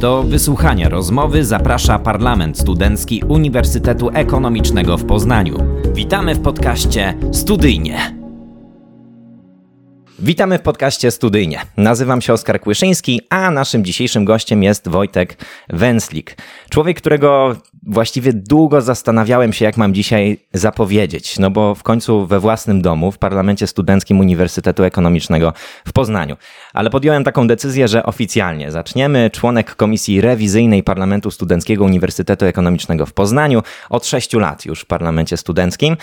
Do wysłuchania rozmowy zaprasza Parlament Studencki Uniwersytetu Ekonomicznego w Poznaniu. Witamy w podcaście Studyjnie. Witamy w podcaście Studyjnie. Nazywam się Oskar Kłyszyński, a naszym dzisiejszym gościem jest Wojtek Węslik. Człowiek, którego właściwie długo zastanawiałem się, jak mam dzisiaj zapowiedzieć, no bo w końcu we własnym domu, w Parlamencie Studenckim Uniwersytetu Ekonomicznego w Poznaniu. Ale podjąłem taką decyzję, że oficjalnie zaczniemy. Członek Komisji Rewizyjnej Parlamentu Studenckiego Uniwersytetu Ekonomicznego w Poznaniu, od sześciu lat już w Parlamencie Studenckim.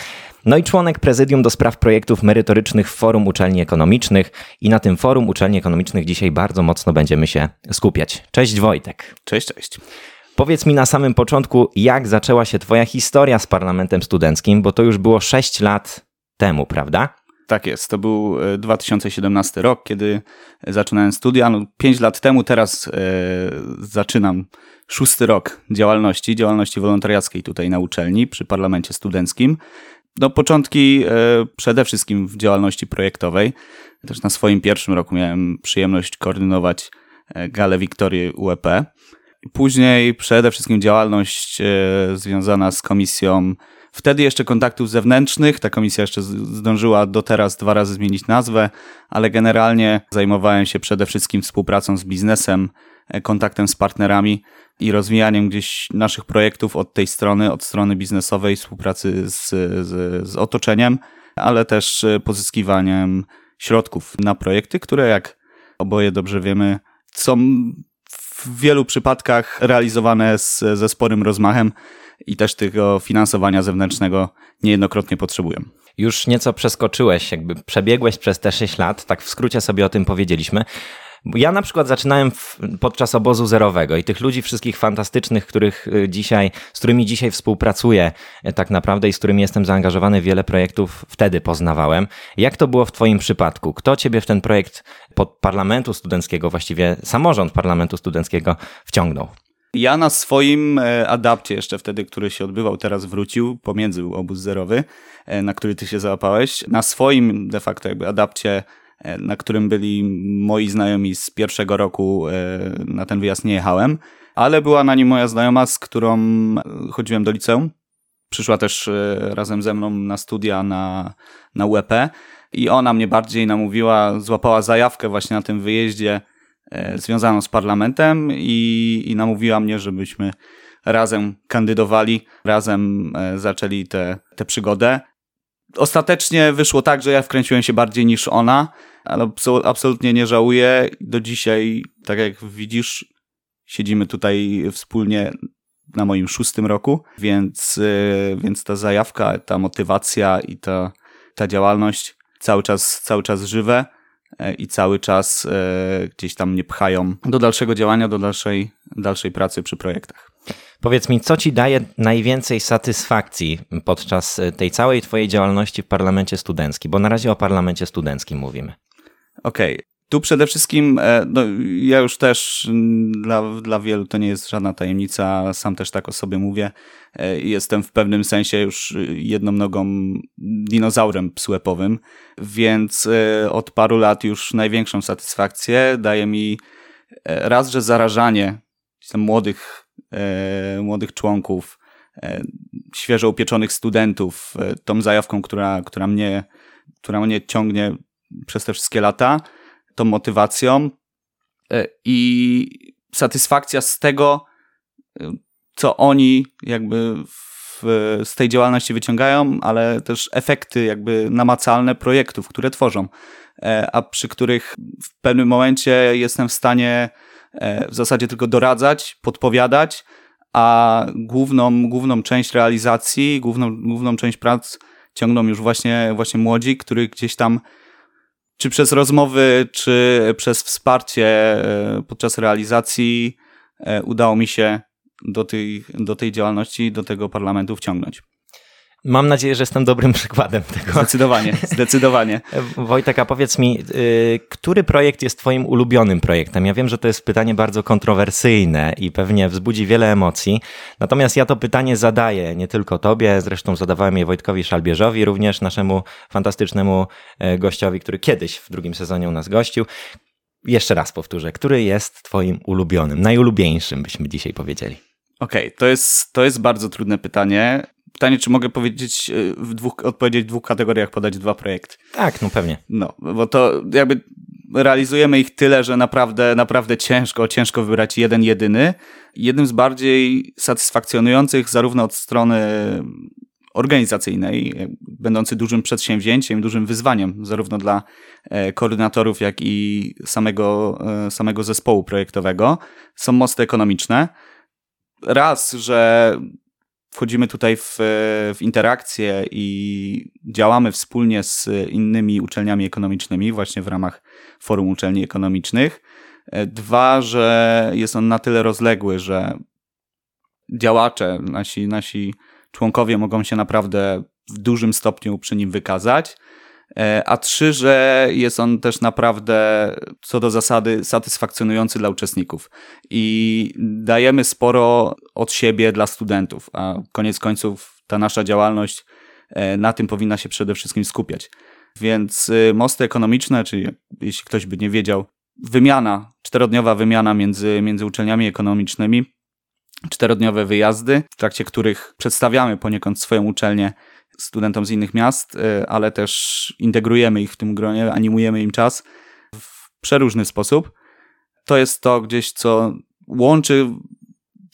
No i członek prezydium do spraw projektów merytorycznych w Forum Uczelni Ekonomicznych i na tym Forum Uczelni Ekonomicznych dzisiaj bardzo mocno będziemy się skupiać. Cześć Wojtek. Cześć, cześć. Powiedz mi na samym początku, jak zaczęła się Twoja historia z Parlamentem Studenckim, bo to już było 6 lat temu, prawda? Tak jest, to był 2017 rok, kiedy zaczynałem studia. No, 5 lat temu, teraz e, zaczynam szósty rok działalności, działalności wolontariackiej tutaj na uczelni przy Parlamencie Studenckim. No, początki e, przede wszystkim w działalności projektowej. Też na swoim pierwszym roku miałem przyjemność koordynować e, galę Wiktorii UEP. Później przede wszystkim działalność e, związana z komisją, wtedy jeszcze kontaktów zewnętrznych. Ta komisja jeszcze zdążyła do teraz dwa razy zmienić nazwę, ale generalnie zajmowałem się przede wszystkim współpracą z biznesem, kontaktem z partnerami i rozwijaniem gdzieś naszych projektów od tej strony, od strony biznesowej, współpracy z, z, z otoczeniem, ale też e, pozyskiwaniem środków na projekty, które jak oboje dobrze wiemy, są w wielu przypadkach realizowane z, ze sporym rozmachem i też tego finansowania zewnętrznego niejednokrotnie potrzebują. Już nieco przeskoczyłeś, jakby przebiegłeś przez te 6 lat, tak w skrócie sobie o tym powiedzieliśmy. Ja na przykład zaczynałem w, podczas obozu zerowego i tych ludzi wszystkich fantastycznych, których y, dzisiaj, z którymi dzisiaj współpracuję y, tak naprawdę i z którymi jestem zaangażowany w wiele projektów, wtedy poznawałem. Jak to było w Twoim przypadku? Kto Ciebie w ten projekt pod parlamentu studenckiego, właściwie samorząd parlamentu studenckiego wciągnął? Ja na swoim e, adapcie, jeszcze wtedy, który się odbywał, teraz wrócił, pomiędzy obóz zerowy, e, na który ty się załapałeś. Na swoim de facto jakby adapcie E, na którym byli moi znajomi z pierwszego roku. E, na ten wyjazd nie jechałem, ale była na nim moja znajoma, z którą chodziłem do liceum. Przyszła też e, razem ze mną na studia na, na UEP i ona mnie bardziej namówiła, złapała zajawkę właśnie na tym wyjeździe związaną z parlamentem i, i namówiła mnie, żebyśmy razem kandydowali, razem zaczęli tę przygodę ostatecznie wyszło tak, że ja wkręciłem się bardziej niż ona, ale absolutnie nie żałuję. Do dzisiaj, tak jak widzisz, siedzimy tutaj wspólnie na moim szóstym roku, więc, y, więc ta zajawka, ta motywacja i ta, ta działalność cały czas, cały czas żywe e, i cały czas e, gdzieś tam mnie pchają do dalszego działania, do dalszej, dalszej pracy przy projektach. Powiedz mi, co ci daje najwięcej satysfakcji podczas tej całej twojej działalności w parlamencie studenckim? Bo na razie o parlamencie studenckim mówimy. Okej. Okay. Tu przede wszystkim, e, no, ja już też dla, dla wielu to nie jest żadna tajemnica, sam też tak o sobie mówię. E, jestem w pewnym sensie już jedną nogą dinozaurem psłepowym, więc od paru lat już największą satysfakcję daje mi raz, że zarażanie młodych E, młodych członków, e, świeżo upieczonych studentów, e, tą zajawką, która, która, mnie, która mnie ciągnie przez te wszystkie lata, tą motywacją i satysfakcja z tego, co oni jakby w, z tej działalności wyciągają, ale też efekty jakby namacalne projektów, które tworzą, a przy których w pewnym momencie jestem w stanie w zasadzie tylko doradzać, podpowiadać, a główną, główną część realizacji, główną, główną część prac ciągną już właśnie, właśnie młodzi, których gdzieś tam czy przez rozmowy, czy przez wsparcie e, podczas realizacji e, udało mi się do tej, do tej działalności, do tego parlamentu wciągnąć. Mam nadzieję, że jestem dobrym przykładem tego. Zdecydowanie, zdecydowanie. Wojtek, a powiedz mi, y, który projekt jest Twoim ulubionym projektem? Ja wiem, że to jest pytanie bardzo kontrowersyjne i pewnie wzbudzi wiele emocji. Natomiast ja to pytanie zadaję nie tylko Tobie, zresztą zadawałem je Wojtkowi Szalbierzowi, również naszemu fantastycznemu e, gościowi, który kiedyś w drugim sezonie u nas gościł. Jeszcze raz powtórzę, który jest twoim ulubionym, najulubieńszym byśmy dzisiaj powiedzieli? Okej, okay, to, jest, to jest bardzo trudne pytanie. Pytanie, czy mogę powiedzieć y, w dwóch, odpowiedzieć w dwóch kategoriach, podać dwa projekty. Tak, no pewnie. No, bo to jakby realizujemy ich tyle, że naprawdę, naprawdę ciężko, ciężko wybrać jeden jedyny. Jednym z bardziej satysfakcjonujących zarówno od strony organizacyjnej, będący dużym przedsięwzięciem, dużym wyzwaniem zarówno dla e, koordynatorów, jak i samego, e, samego zespołu projektowego, są mosty ekonomiczne. Raz, że wchodzimy tutaj w, w interakcję i działamy wspólnie z innymi uczelniami ekonomicznymi, właśnie w ramach Forum Uczelni Ekonomicznych. E, dwa, że jest on na tyle rozległy, że działacze, nasi, nasi członkowie mogą się naprawdę w dużym stopniu przy nim wykazać. E, a trzy, że jest on też naprawdę co do zasady satysfakcjonujący dla uczestników i dajemy sporo od siebie dla studentów, a koniec końców ta nasza działalność e, na tym powinna się przede wszystkim skupiać. Więc y, mosty ekonomiczne, czyli jeśli ktoś by nie wiedział, wymiana, czterodniowa wymiana między, między uczelniami ekonomicznymi, czterodniowe wyjazdy, w trakcie których przedstawiamy poniekąd swoją uczelnię studentom z innych miast, y, ale też integrujemy ich w tym gronie, animujemy im czas w przeróżny sposób. To jest to gdzieś, co łączy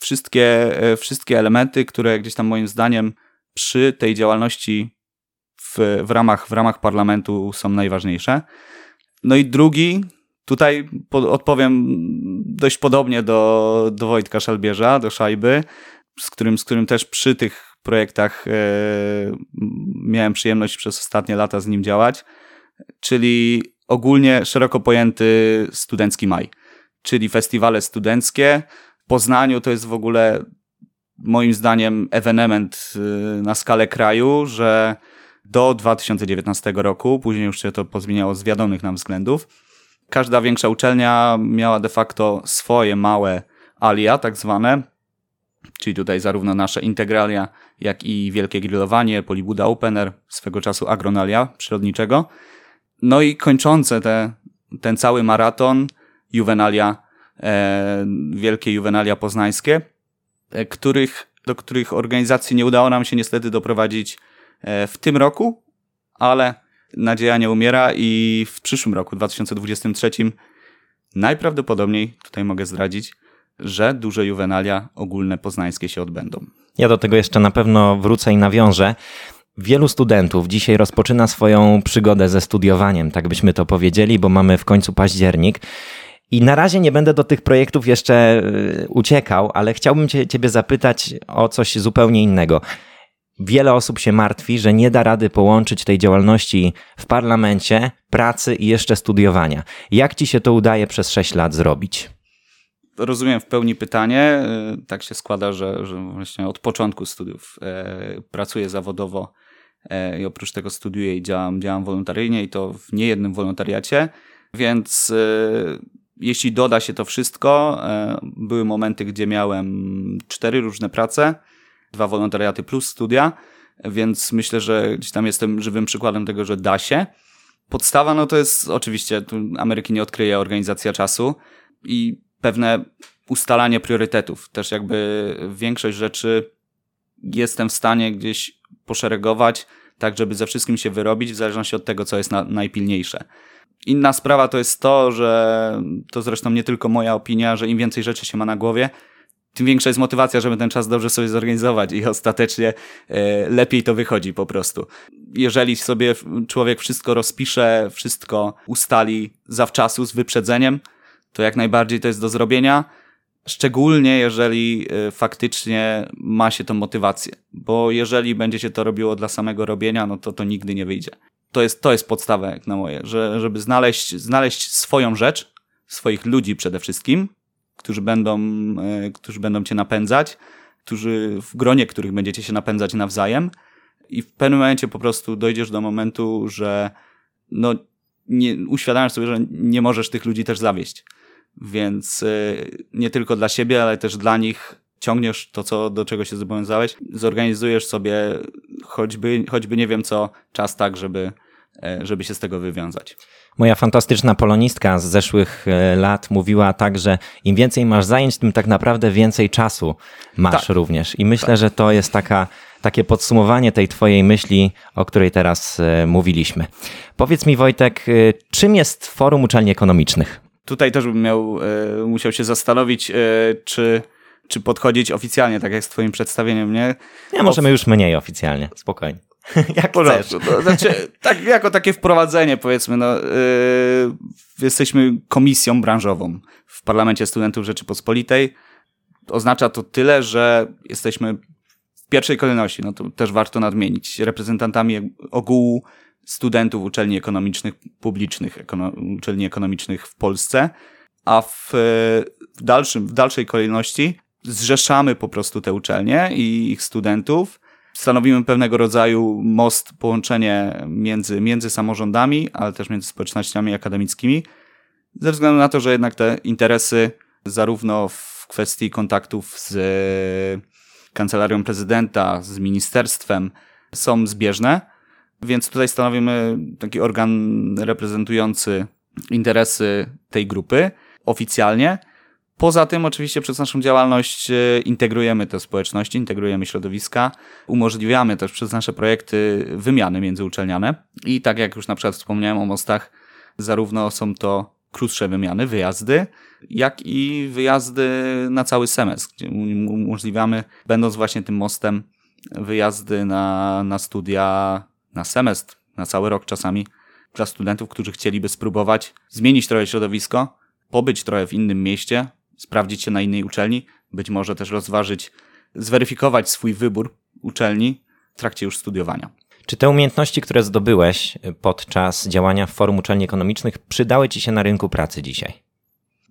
wszystkie, y, wszystkie elementy, które gdzieś tam moim zdaniem przy tej działalności w, w, ramach, w ramach parlamentu są najważniejsze. No i drugi, tutaj po, odpowiem dość podobnie do, do Wojtka Szalbierza, do Szajby, z którym, z którym też przy tych projektach e, miałem przyjemność przez ostatnie lata z nim działać, czyli ogólnie szeroko pojęty studencki maj, czyli festiwale studenckie. W Poznaniu to jest w ogóle moim zdaniem ewenement e, na skalę kraju, że do 2019 roku, później już się to pozmieniało z wiadomych nam względów, każda większa uczelnia miała de facto swoje małe alia, tak zwane, czyli tutaj zarówno nasze integralia, jak i wielkie grillowanie, Polibuda Opener, swego czasu agronalia przyrodniczego. No i kończące te, ten cały maraton, juvenalia, e, wielkie juvenalia poznańskie, e, których, do których organizacji nie udało nam się niestety doprowadzić e, w tym roku, ale nadzieja nie umiera i w przyszłym roku, 2023, najprawdopodobniej, tutaj mogę zdradzić, że duże juwenalia ogólne poznańskie się odbędą. Ja do tego jeszcze na pewno wrócę i nawiążę. Wielu studentów dzisiaj rozpoczyna swoją przygodę ze studiowaniem, tak byśmy to powiedzieli, bo mamy w końcu październik. I na razie nie będę do tych projektów jeszcze y, uciekał, ale chciałbym cię, Ciebie zapytać o coś zupełnie innego. Wiele osób się martwi, że nie da rady połączyć tej działalności w parlamencie, pracy i jeszcze studiowania. Jak ci się to udaje przez 6 lat zrobić? Rozumiem w pełni pytanie. Y, tak się składa, że, że właśnie od początku studiów e, pracuję zawodowo e, i oprócz tego studiuję i działam, działam wolontaryjnie i to w niejednym wolontariacie, więc jeśli doda się to wszystko, były momenty, gdzie miałem cztery różne prace, dwa wolontariaty plus studia, więc myślę, że gdzieś tam jestem żywym przykładem tego, że da się. Podstawa, no to jest oczywiście, tu Ameryki nie odkryje organizacja czasu i pewne ustalanie priorytetów. Też jakby większość rzeczy jestem w stanie gdzieś poszeregować, tak żeby ze wszystkim się wyrobić, w zależności od tego, co jest na, najpilniejsze. Inna sprawa to jest to, że to zresztą nie tylko moja opinia, że im więcej rzeczy się ma na głowie, tym większa jest motywacja, żeby ten czas dobrze sobie zorganizować i ostatecznie e, lepiej to wychodzi po prostu. Jeżeli sobie człowiek wszystko rozpisze, wszystko ustali zawczasu z wyprzedzeniem, to jak najbardziej to jest do zrobienia. Szczególnie jeżeli y, faktycznie ma się tą motywację, bo jeżeli będzie się to robiło dla samego robienia, no to to nigdy nie wyjdzie. To jest, to jest podstawa jak na moje, że, żeby znaleźć, znaleźć swoją rzecz, swoich ludzi przede wszystkim, którzy będą, y, którzy będą cię napędzać, którzy w gronie których będziecie się napędzać nawzajem i w pewnym momencie po prostu dojdziesz do momentu, że no nie, uświadamiasz sobie, że nie możesz tych ludzi też zawieść więc y, nie tylko dla siebie, ale też dla nich ciągniesz to, co, do czego się zobowiązałeś, zorganizujesz sobie choćby, choćby nie wiem co, czas tak, żeby, e, żeby się z tego wywiązać. Moja fantastyczna polonistka z zeszłych e, lat mówiła tak, że im więcej masz zajęć, tym tak naprawdę więcej czasu masz tak. również. I myślę, tak. że to jest taka, takie podsumowanie tej twojej myśli, o której teraz e, mówiliśmy. Powiedz mi Wojtek, czym jest Forum Uczelni Ekonomicznych? Tutaj też bym miał, musiał się zastanowić, czy czy podchodzić oficjalnie, tak jak z twoim przedstawieniem, nie? Nie, możemy już mniej oficjalnie, spokojnie. jak chcesz. To znaczy, tak, jako takie wprowadzenie, powiedzmy, no, yy, jesteśmy komisją branżową w Parlamencie Studentów Rzeczypospolitej. Oznacza to tyle, że jesteśmy w pierwszej kolejności, no to też warto nadmienić, reprezentantami ogółu studentów uczelni ekonomicznych, publicznych ekono uczelni ekonomicznych w Polsce, a w, w, dalszym, w dalszej kolejności zrzeszamy po prostu te uczelnie i ich studentów stanowimy pewnego rodzaju most, połączenie między, między samorządami, ale też między społecznościami akademickimi, ze względu na to, że jednak te interesy, zarówno w kwestii kontaktów z kancelarią prezydenta, z ministerstwem, są zbieżne. Więc tutaj stanowimy taki organ reprezentujący interesy tej grupy oficjalnie. Poza tym, oczywiście, przez naszą działalność e, integrujemy te społeczności, integrujemy środowiska, umożliwiamy też przez nasze projekty wymiany międzyuczelniane. I tak jak już na przykład wspomniałem o mostach, zarówno są to krótsze wymiany, wyjazdy, jak i wyjazdy na cały semestr, gdzie umożliwiamy, będąc właśnie tym mostem, wyjazdy na, na studia, na semestr, na cały rok czasami, dla studentów, którzy chcieliby spróbować zmienić trochę środowisko, pobyć trochę w innym mieście, sprawdzić się na innej uczelni, być może też rozważyć, zweryfikować swój wybór uczelni w trakcie już studiowania. Czy te umiejętności, które zdobyłeś podczas działania w Forum Uczelni Ekonomicznych, przydały Ci się na rynku pracy dzisiaj?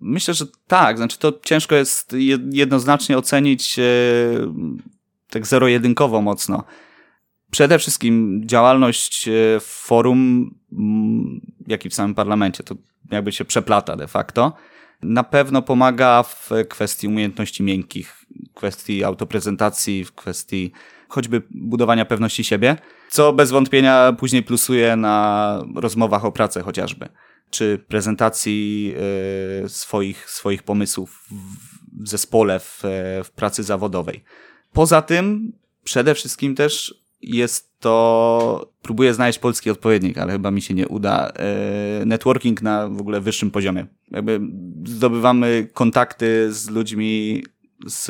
Myślę, że tak. Znaczy, to ciężko jest jednoznacznie ocenić e, tak zero-jedynkowo mocno. Przede wszystkim działalność e, forum, jak i w samym parlamencie, to jakby się przeplata de facto na pewno pomaga w kwestii umiejętności miękkich, kwestii autoprezentacji, w kwestii choćby budowania pewności siebie, co bez wątpienia później plusuje na rozmowach o pracę chociażby, czy prezentacji y, swoich, swoich pomysłów w zespole, w, w pracy zawodowej. Poza tym przede wszystkim też jest to, próbuję znaleźć polski odpowiednik, ale chyba mi się nie uda, e, networking na w ogóle wyższym poziomie. Jakby zdobywamy kontakty z ludźmi z,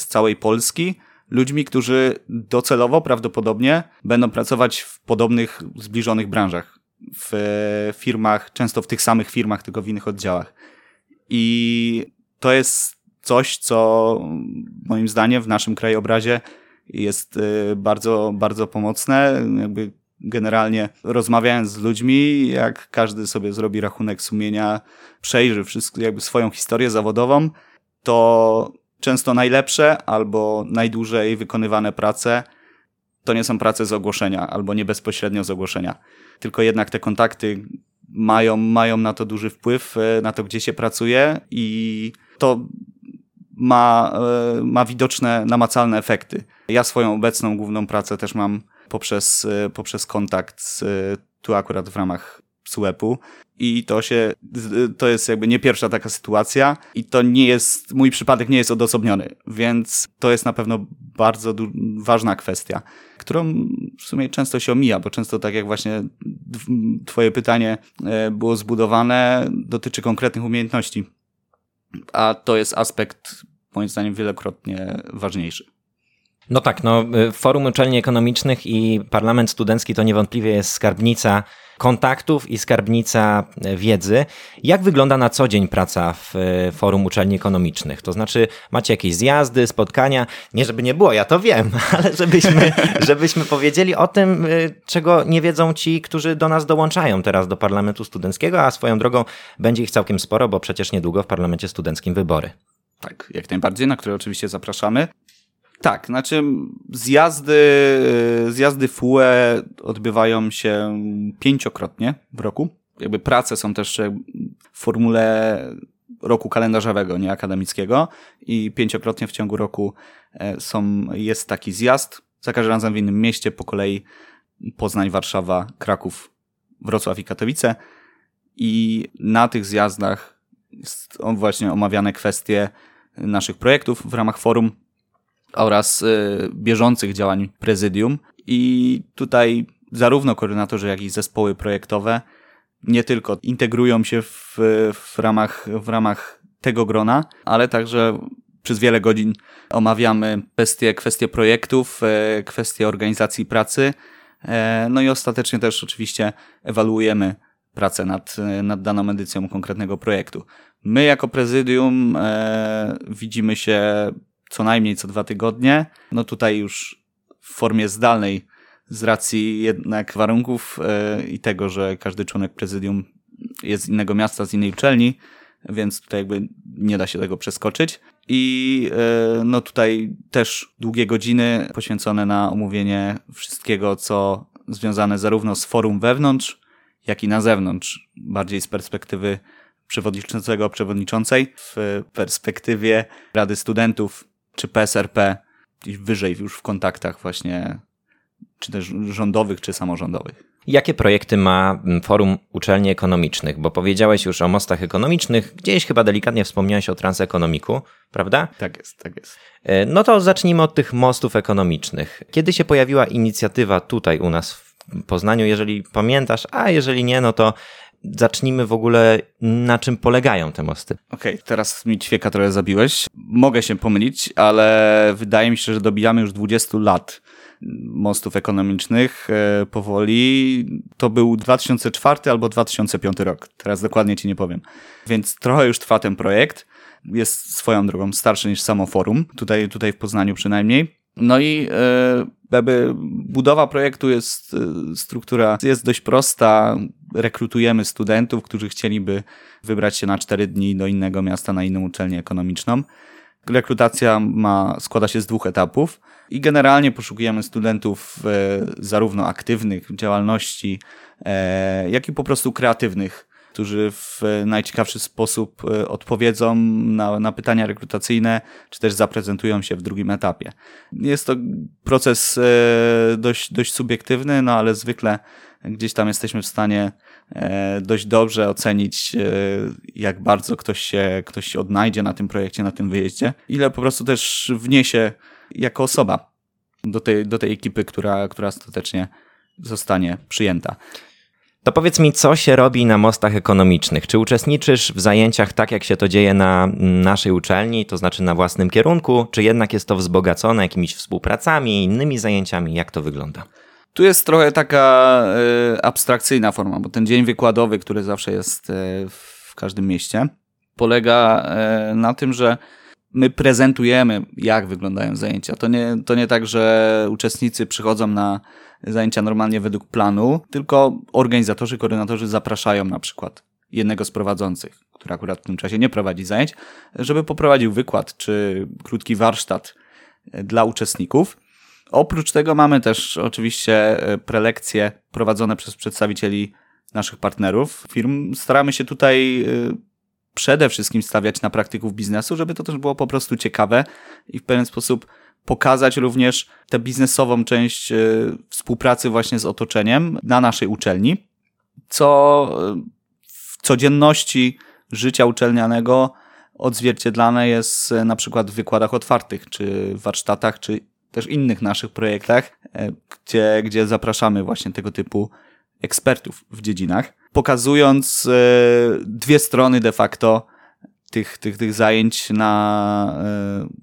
z całej Polski, ludźmi, którzy docelowo prawdopodobnie będą pracować w podobnych, zbliżonych branżach, w firmach, często w tych samych firmach, tylko w innych oddziałach. I to jest coś, co moim zdaniem w naszym krajobrazie jest y, bardzo, bardzo pomocne. Jakby generalnie rozmawiając z ludźmi, jak każdy sobie zrobi rachunek sumienia, przejrzy wszystko, jakby swoją historię zawodową, to często najlepsze albo najdłużej wykonywane prace to nie są prace z ogłoszenia albo nie bezpośrednio z ogłoszenia. Tylko jednak te kontakty mają, mają na to duży wpływ, y, na to, gdzie się pracuje i to ma, e, ma widoczne, namacalne efekty. Ja swoją obecną główną pracę też mam poprzez, e, poprzez kontakt z, tu akurat w ramach SUEP-u i to się, to jest jakby nie pierwsza taka sytuacja i to nie jest, mój przypadek nie jest odosobniony, więc to jest na pewno bardzo ważna kwestia, którą w sumie często się omija, bo często tak jak właśnie twoje pytanie e, było zbudowane, dotyczy konkretnych umiejętności a to jest aspekt moim zdaniem wielokrotnie ważniejszy. No tak, no, y, Forum Uczelni Ekonomicznych i Parlament Studencki to niewątpliwie jest skarbnica kontaktów i skarbnica y, wiedzy. Jak wygląda na co dzień praca w y, Forum Uczelni Ekonomicznych? To znaczy, macie jakieś zjazdy, spotkania? Nie, żeby nie było, ja to wiem, ale żebyśmy, żebyśmy powiedzieli o tym, czego nie wiedzą ci, którzy do nas dołączają teraz do Parlamentu Studenckiego, a swoją drogą będzie ich całkiem sporo, bo przecież niedługo w Parlamencie Studenckim wybory. Tak, jak najbardziej, na które oczywiście zapraszamy. Tak, znaczy zjazdy, zjazdy FUE odbywają się pięciokrotnie w roku. Jakby prace są też w formule roku kalendarzowego, nie akademickiego i pięciokrotnie w ciągu roku e, są, jest taki zjazd. Za każdym razem w innym mieście, po kolei Poznań, Warszawa, Kraków, Wrocław i Katowice. i na tych zjazdach właśnie omawiane kwestie naszych projektów w ramach forum oraz y, bieżących działań prezydium. I tutaj zarówno koordynatorzy, jak i zespoły projektowe nie tylko integrują się w, w, ramach, w ramach tego grona, ale także przez wiele godzin omawiamy kwestie, kwestie projektów, e, kwestie organizacji pracy, e, no i ostatecznie też oczywiście ewaluujemy pracę nad, nad daną edycją konkretnego projektu. My jako prezydium e, widzimy się co najmniej co dwa tygodnie. No tutaj już w formie zdalnej z racji jednak warunków e, i tego, że każdy członek prezydium jest z innego miasta, z innej uczelni, więc tutaj jakby nie da się tego przeskoczyć. I e, no tutaj też długie godziny poświęcone na omówienie wszystkiego, co związane zarówno z forum wewnątrz, jak i na zewnątrz, bardziej z perspektywy przewodniczącego, przewodniczącej, w perspektywie Rady Studentów czy PSRP, gdzieś wyżej już w kontaktach właśnie, czy też rządowych, czy samorządowych. Jakie projekty ma Forum Uczelni Ekonomicznych? Bo powiedziałeś już o mostach ekonomicznych, gdzieś chyba delikatnie wspomniałeś o transekonomiku, prawda? Tak jest, tak jest. E, no to zacznijmy od tych mostów ekonomicznych. Kiedy się pojawiła inicjatywa tutaj u nas w Poznaniu, jeżeli pamiętasz, a jeżeli nie, no to zacznijmy w ogóle, na czym polegają te mosty. Okej, okay, teraz mi ćwieka trochę zabiłeś. Mogę się pomylić, ale wydaje mi się, że dobijamy już 20 lat mostów ekonomicznych e, powoli. To był 2004 albo 2005 rok. Teraz dokładnie ci nie powiem. Więc trochę już trwa ten projekt. Jest swoją drogą starszy niż samo forum, tutaj, tutaj w Poznaniu przynajmniej. No i e, jakby budowa projektu jest, e, struktura jest dość prosta. Rekrutujemy studentów, którzy chcieliby wybrać się na cztery dni do innego miasta, na inną uczelnię ekonomiczną. Rekrutacja ma, składa się z dwóch etapów i generalnie poszukujemy studentów e, zarówno aktywnych w działalności, jak i po prostu kreatywnych którzy w najciekawszy sposób e, odpowiedzą na, na pytania rekrutacyjne, czy też zaprezentują się w drugim etapie. Jest to proces e, dość, dość subiektywny, no ale zwykle gdzieś tam jesteśmy w stanie e, dość dobrze ocenić, jak bardzo ktoś się, ktoś się odnajdzie na tym projekcie, na tym wyjeździe, ile po prostu też wniesie jako osoba do tej, do tej ekipy, która, która ostatecznie zostanie przyjęta. To powiedz mi, co się robi na mostach ekonomicznych? Czy uczestniczysz w zajęciach tak, jak się to dzieje na naszej uczelni, to znaczy na własnym kierunku, czy jednak jest to wzbogacone jakimiś współpracami, innymi zajęciami? Jak to wygląda? Tu jest trochę taka y, abstrakcyjna forma, bo ten dzień wykładowy, który zawsze jest y, w każdym mieście, polega y, na tym, że my prezentujemy, jak wyglądają zajęcia. To nie, to nie tak, że uczestnicy przychodzą na zajęcia normalnie według planu, tylko organizatorzy, koordynatorzy zapraszają na przykład jednego z prowadzących, który akurat w tym czasie nie prowadzi zajęć, żeby poprowadził wykład czy krótki warsztat dla uczestników. Oprócz tego mamy też oczywiście e, prelekcje prowadzone przez przedstawicieli naszych partnerów firm. Staramy się tutaj e, przede wszystkim stawiać na praktyków biznesu, żeby to też było po prostu ciekawe i w pewien sposób pokazać również tę biznesową część e, współpracy właśnie z otoczeniem na naszej uczelni, co w codzienności życia uczelnianego odzwierciedlane jest na przykład w wykładach otwartych, czy warsztatach, czy też innych naszych projektach, gdzie, gdzie zapraszamy właśnie tego typu ekspertów w dziedzinach, pokazując dwie strony de facto tych, tych, tych zajęć na,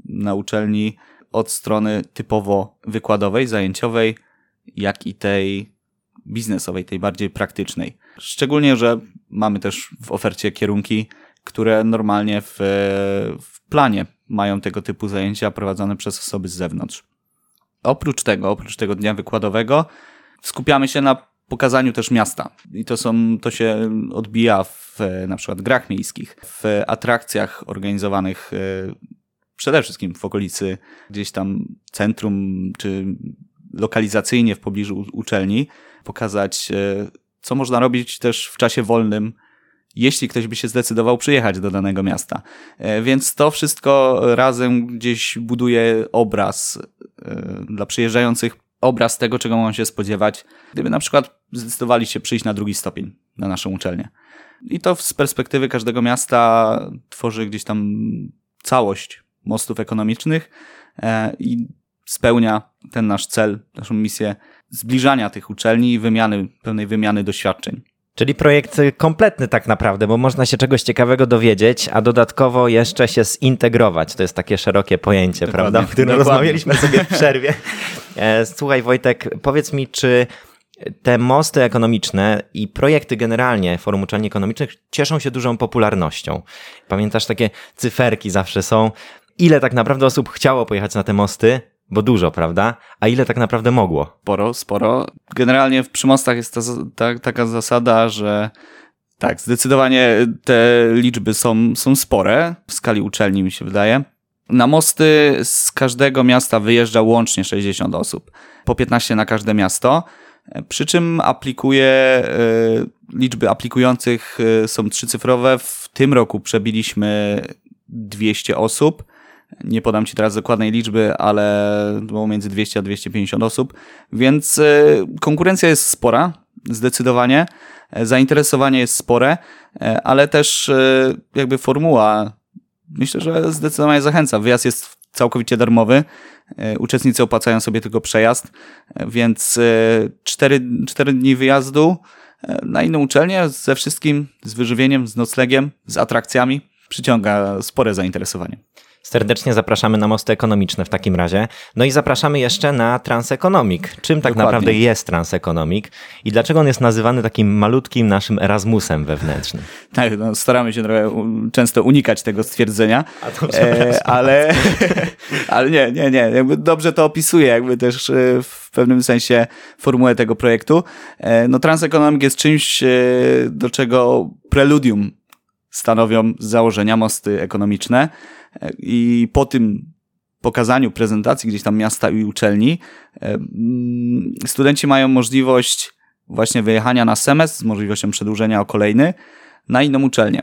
na uczelni od strony typowo wykładowej, zajęciowej, jak i tej biznesowej, tej bardziej praktycznej. Szczególnie, że mamy też w ofercie kierunki, które normalnie w, w planie mają tego typu zajęcia prowadzone przez osoby z zewnątrz. Oprócz tego, oprócz tego dnia wykładowego, skupiamy się na pokazaniu też miasta. I to są, to się odbija w na przykład grach miejskich, w atrakcjach organizowanych przede wszystkim w okolicy gdzieś tam centrum, czy lokalizacyjnie w pobliżu uczelni, pokazać, e, co można robić też w czasie wolnym, jeśli ktoś by się zdecydował przyjechać do danego miasta. E, więc to wszystko razem gdzieś buduje obraz e, dla przyjeżdżających, obraz tego, czego mogą się spodziewać, gdyby na przykład zdecydowali się przyjść na drugi stopień na naszą uczelnię. I to z perspektywy każdego miasta tworzy gdzieś tam całość mostów ekonomicznych e, i spełnia ten nasz cel, naszą misję zbliżania tych uczelni i wymiany, pełnej wymiany doświadczeń. Czyli projekt kompletny tak naprawdę, bo można się czegoś ciekawego dowiedzieć, a dodatkowo jeszcze się zintegrować. To jest takie szerokie pojęcie, Dokładnie, prawda? O którym dokładnie. rozmawialiśmy sobie w przerwie. E, Słuchaj Wojtek, powiedz mi, czy te mosty ekonomiczne i projekty generalnie Forum Uczelni Ekonomicznych cieszą się dużą popularnością. Pamiętasz, takie cyferki zawsze są. Ile tak naprawdę osób chciało pojechać na te mosty? Bo dużo, prawda? A ile tak naprawdę mogło? Sporo, sporo. Generalnie w przymostach jest ta, ta, taka zasada, że tak, zdecydowanie te liczby są, są spore w skali uczelni, mi się wydaje. Na mosty z każdego miasta wyjeżdża łącznie 60 osób, po 15 na każde miasto. Przy czym aplikuje, y, liczby aplikujących y, są trzycyfrowe. W tym roku przebiliśmy 200 osób. Nie podam Ci teraz dokładnej liczby, ale było między 200 a 250 osób, więc y, konkurencja jest spora, zdecydowanie. E, Zainteresowanie jest spore, e, ale też jakby formuła myślę, że zdecydowanie zachęca. Wyjazd jest całkowicie darmowy. E, Uczestnicy opłacają sobie tylko przejazd, e, więc e, cztery, cztery dni wyjazdu e, na inną uczelnię ze wszystkim, z wyżywieniem, z noclegiem, z atrakcjami przyciąga spore zainteresowanie. Serdecznie zapraszamy na mosty ekonomiczne w takim razie. No i zapraszamy jeszcze na Transeconomic. Czym tak Dokładnie. naprawdę jest Transeconomic i dlaczego on jest nazywany takim malutkim naszym Erasmusem wewnętrznym? Tak, no, staramy się trochę często unikać tego stwierdzenia, e, ale, ale nie, nie, nie, jakby dobrze to opisuje, jakby też e, w pewnym sensie formułę tego projektu. E, No Transeconomic jest czymś, e, do czego preludium stanowią założenia mosty ekonomiczne i po tym pokazaniu prezentacji gdzieś tam miasta i uczelni, e, mm, studenci mają możliwość właśnie wyjechania na semestr z możliwością przedłużenia o kolejny na inną uczelnię.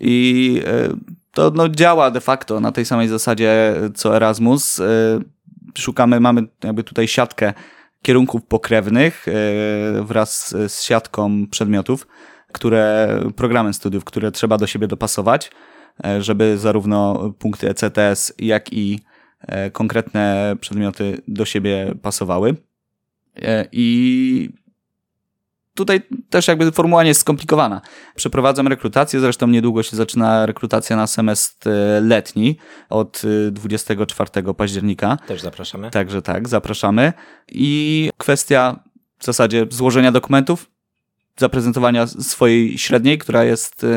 I e, to no, działa de facto na tej samej zasadzie co Erasmus. E, Szukamy, mamy jakby tutaj siatkę kierunków pokrewnych e, wraz z siatką przedmiotów, które, programem studiów, które trzeba do siebie dopasować, e, żeby zarówno punkty ECTS, jak i e, konkretne przedmioty do siebie pasowały. E, I tutaj też jakby formuła nie jest skomplikowana. Przeprowadzam rekrutację, zresztą niedługo się zaczyna rekrutacja na semestr e, letni od e, 24 października. Też zapraszamy. Także tak, zapraszamy. I kwestia w zasadzie złożenia dokumentów, zaprezentowania swojej średniej, która jest e,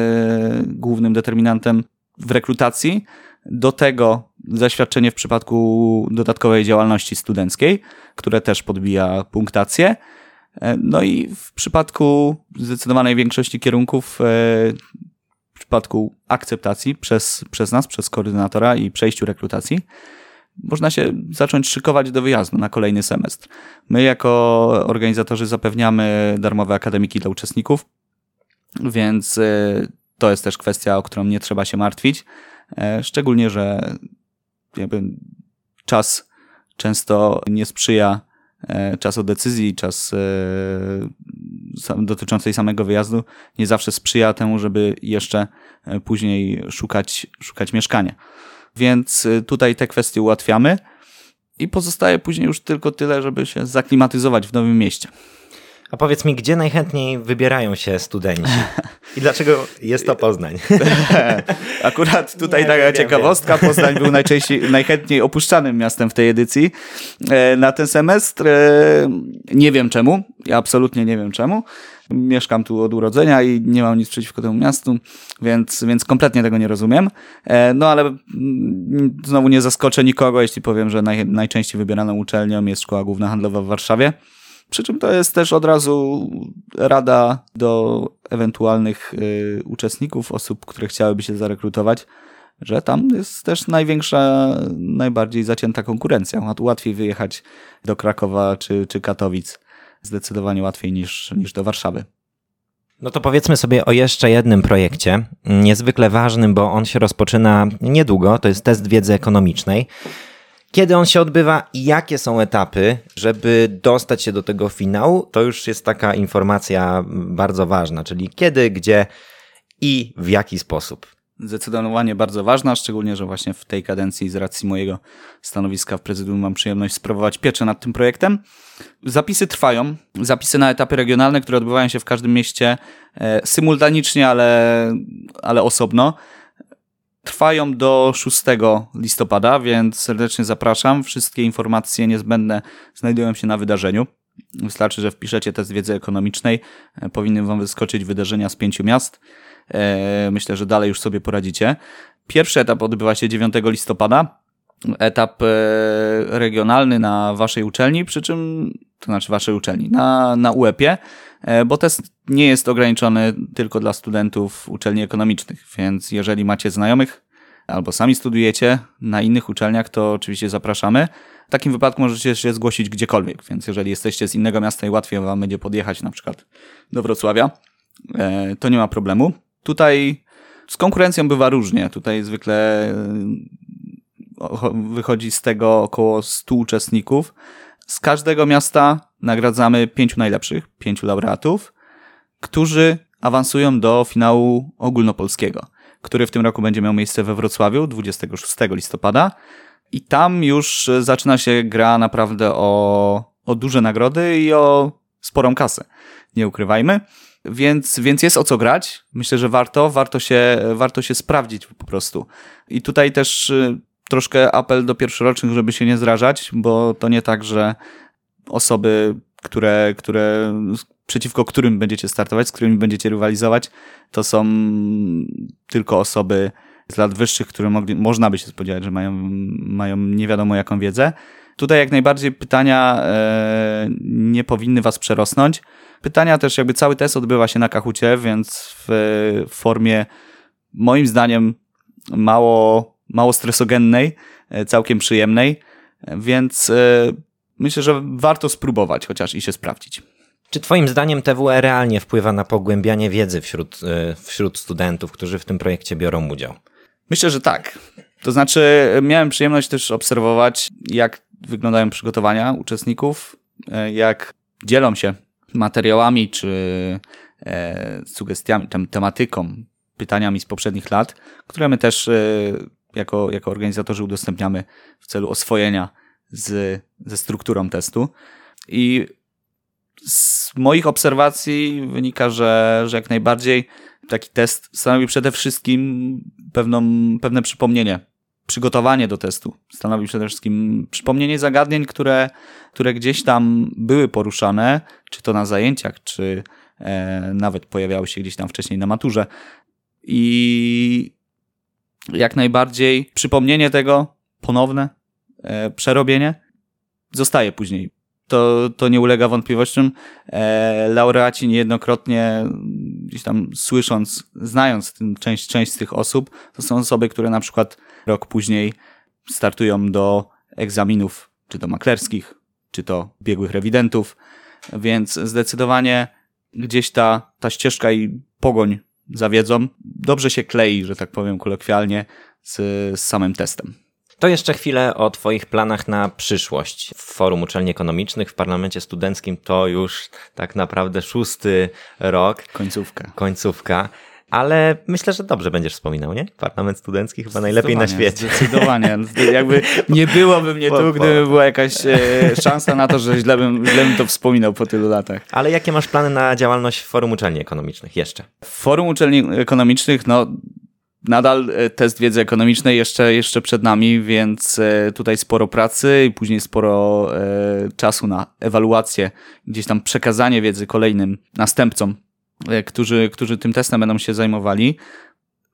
głównym determinantem w rekrutacji. Do tego zaświadczenie w przypadku dodatkowej działalności studenckiej, które też podbija punktację. E, No i w przypadku zdecydowanej większości kierunków, e, w przypadku akceptacji przez, przez nas, przez koordynatora i przejściu rekrutacji, można się zacząć szykować do wyjazdu na kolejny semestr. My jako organizatorzy zapewniamy darmowe akademiki dla uczestników, więc e, to jest też kwestia, o którą nie trzeba się martwić. E, Szczególnie, że jakby czas często nie sprzyja e, czas o decyzji, czas e, dotyczącej samego wyjazdu nie zawsze sprzyja temu, żeby jeszcze później szukać, szukać mieszkania. Więc y, tutaj te kwestie ułatwiamy i pozostaje później już tylko tyle, żeby się zaklimatyzować w nowym mieście. A powiedz mi, gdzie najchętniej wybierają się studenci? I dlaczego jest to Poznań? Akurat tutaj Nie, taka wiem, ciekawostka. Poznań był najczęściej, najchętniej opuszczanym miastem w tej edycji e, na ten semestr. E, Nie wiem czemu. Ja absolutnie nie wiem czemu. Mieszkam tu od urodzenia i nie mam nic przeciwko temu miastu, więc, więc kompletnie tego nie rozumiem. E, No ale mm, znowu nie zaskoczę nikogo, jeśli powiem, że naj, najczęściej wybieraną uczelnią jest Szkoła Główna Handlowa w Warszawie. Przy czym to jest też od razu rada do ewentualnych y, uczestników, osób, które chciałyby się zarekrutować, że tam jest też największa, najbardziej zacięta konkurencja. Łatwiej wyjechać do Krakowa czy, czy Katowic. Zdecydowanie łatwiej niż, niż do Warszawy. No to powiedzmy sobie o jeszcze jednym projekcie, niezwykle ważnym, bo on się rozpoczyna niedługo, to jest test wiedzy ekonomicznej. Kiedy on się odbywa i jakie są etapy, żeby dostać się do tego finału, to już jest taka informacja bardzo ważna, czyli kiedy, gdzie i w jaki sposób? Zdecydowanie bardzo ważna, szczególnie, że właśnie w tej kadencji z racji mojego stanowiska w prezydium mam przyjemność sprawować pieczę nad tym projektem. Zapisy trwają. Zapisy na etapy regionalne, które odbywają się w każdym mieście e, symultanicznie, ale, ale osobno. Trwają do 6 listopada, więc serdecznie zapraszam. Wszystkie informacje niezbędne znajdują się na wydarzeniu. Wystarczy, że wpiszecie test wiedzy ekonomicznej. E, powinny Wam wyskoczyć wydarzenia z pięciu miast. E, myślę, że dalej już sobie poradzicie. Pierwszy etap odbywa się 9 listopada. Etap e, regionalny na waszej uczelni, przy czym, to znaczy waszej uczelni, na, na UEP-ie, bo test nie jest ograniczony tylko dla studentów uczelni ekonomicznych, więc jeżeli macie znajomych albo sami studujecie na innych uczelniach, to oczywiście zapraszamy. W takim wypadku możecie się zgłosić gdziekolwiek, więc jeżeli jesteście z innego miasta i łatwiej wam będzie podjechać na przykład do Wrocławia, e, to nie ma problemu. Tutaj z konkurencją bywa różnie. Tutaj zwykle e, wychodzi z tego około 100 uczestników. Z każdego miasta nagradzamy pięciu najlepszych, pięciu laureatów, którzy awansują do finału ogólnopolskiego, który w tym roku będzie miał miejsce we Wrocławiu 26 listopada. I tam już zaczyna się gra naprawdę o, o duże nagrody i o sporą kasę. Nie ukrywajmy. Więc, więc jest o co grać. Myślę, że warto, warto się, warto się sprawdzić po prostu. I tutaj też y, troszkę apel do pierwszorocznych, żeby się nie zrażać, bo to nie tak, że osoby, które, które, przeciwko którym będziecie startować, z którymi będziecie rywalizować, to są tylko osoby z lat wyższych, które mogli, można by się spodziewać, że mają, mają nie wiadomo jaką wiedzę. Tutaj jak najbardziej pytania e, nie powinny was przerosnąć. Pytania też, jakby cały test odbywa się na kachucie, więc w formie moim zdaniem mało, mało stresogennej, e, całkiem przyjemnej, więc e, myślę, że warto spróbować chociaż i się sprawdzić. Czy Twoim zdaniem TWE realnie wpływa na pogłębianie wiedzy wśród, e, wśród studentów, którzy w tym projekcie biorą udział? Myślę, że tak. To znaczy, miałem przyjemność też obserwować, jak wyglądają przygotowania uczestników, jak dzielą się materiałami czy e, sugestiami, tematyką, pytaniami z poprzednich lat, które my też e, jako, jako organizatorzy udostępniamy w celu oswojenia z, ze strukturą testu. I z moich obserwacji wynika, że, że jak najbardziej taki test stanowi przede wszystkim pewną, pewne przypomnienie przygotowanie do testu. Stanowi przede wszystkim przypomnienie zagadnień, które, które gdzieś tam były poruszane, czy to na zajęciach, czy e, nawet pojawiały się gdzieś tam wcześniej na maturze. I jak najbardziej przypomnienie tego, ponowne e, przerobienie, zostaje później. To, to nie ulega wątpliwościom. E, laureaci niejednokrotnie, gdzieś tam słysząc, znając ten, część, część z tych osób, to są osoby, które na przykład Rok później startują do egzaminów, czy to maklerskich, czy to biegłych rewidentów, więc zdecydowanie gdzieś ta, ta ścieżka i pogoń za wiedzą dobrze się klei, że tak powiem kolokwialnie, z, z samym testem. To jeszcze chwilę o Twoich planach na przyszłość. W Forum Uczelni Ekonomicznych, w Parlamencie Studenckim to już tak naprawdę szósty rok. Końcówka. Końcówka. Ale myślę, że dobrze będziesz wspominał, nie? Parlament studencki chyba najlepiej na świecie. Zdecydowanie. Jakby nie byłoby mnie tu, gdyby była jakaś e, szansa na to, że źle bym, źle bym to wspominał po tylu latach. Ale jakie masz plany na działalność Forum Uczelni Ekonomicznych jeszcze? Forum Uczelni Ekonomicznych, no nadal e, test wiedzy ekonomicznej jeszcze, jeszcze przed nami, więc e, tutaj sporo pracy i później sporo czasu na ewaluację, gdzieś tam przekazanie wiedzy kolejnym następcom którzy, którzy tym testem będą się zajmowali.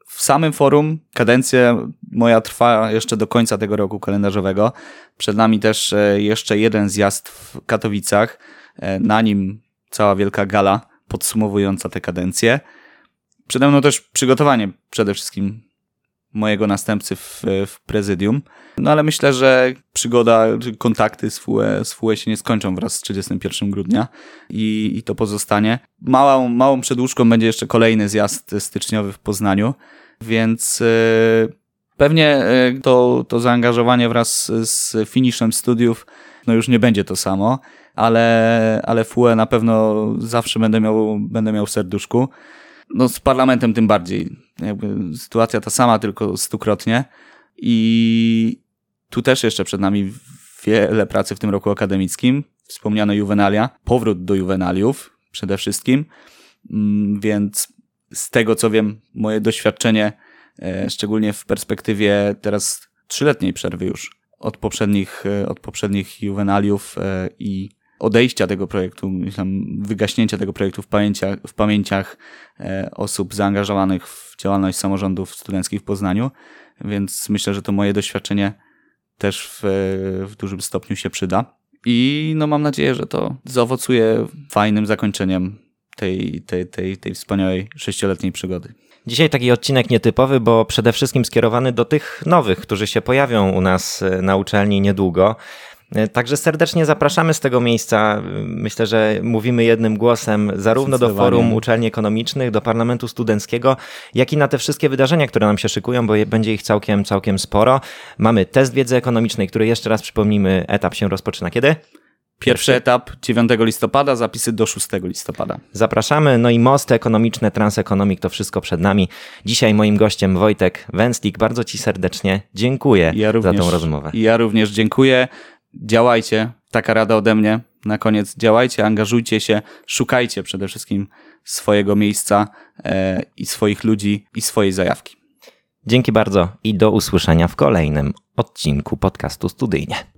W samym forum kadencja moja trwa jeszcze do końca tego roku kalendarzowego. Przed nami też e, jeszcze jeden zjazd w Katowicach. E, na nim cała wielka gala podsumowująca tę kadencję. Przede mną też przygotowanie przede wszystkim mojego następcy w, prezydium. No ale myślę, że przygoda, kontakty z FUE, z FUE się nie skończą wraz z 31 grudnia i, i to pozostanie. Małą, małą przedłużką będzie jeszcze kolejny zjazd styczniowy w Poznaniu, więc yy, pewnie yy, to, to zaangażowanie wraz z finiszem studiów no już nie będzie to samo, ale, ale FUE na pewno zawsze będę miał, będę miał w serduszku. No z parlamentem tym bardziej. Jakby sytuacja ta sama, tylko stukrotnie. I tu też jeszcze przed nami wiele pracy w tym roku akademickim. Wspomniano juwenalia, powrót do juwenaliów przede wszystkim. Mm, więc z tego co wiem, moje doświadczenie, e, szczególnie w perspektywie teraz trzyletniej przerwy już od poprzednich, e, od poprzednich juwenaliów e, i odejścia tego projektu, myślę, wygaśnięcia tego projektu w pamięciach, w pamięciach osób zaangażowanych w działalność samorządów studenckich w Poznaniu, więc myślę, że to moje doświadczenie też w, w dużym stopniu się przyda. I no mam nadzieję, że to zaowocuje fajnym zakończeniem tej, tej, tej, tej wspaniałej sześcioletniej przygody. Dzisiaj taki odcinek nietypowy, bo przede wszystkim skierowany do tych nowych, którzy się pojawią u nas e, na uczelni niedługo. E, także serdecznie zapraszamy z tego miejsca. Myślę, że mówimy jednym głosem zarówno do Forum Uczelni Ekonomicznych, do Parlamentu Studenckiego, jak i na te wszystkie wydarzenia, które nam się szykują, bo będzie ich całkiem, całkiem sporo. Mamy test wiedzy ekonomicznej, który jeszcze raz przypomnimy, etap się rozpoczyna kiedy? Pierwszy etap 9 listopada, zapisy do 6 listopada. Zapraszamy. No i mosty ekonomiczne, transekonomik, to wszystko przed nami. Dzisiaj moim gościem Wojtek Węslik. Bardzo Ci serdecznie dziękuję ja również, za tą rozmowę. Ja również dziękuję. Działajcie. Taka rada ode mnie. Na koniec działajcie, angażujcie się, szukajcie przede wszystkim swojego miejsca e, i swoich ludzi i swojej zajawki. Dzięki bardzo i do usłyszenia w kolejnym odcinku podcastu Studyjnie.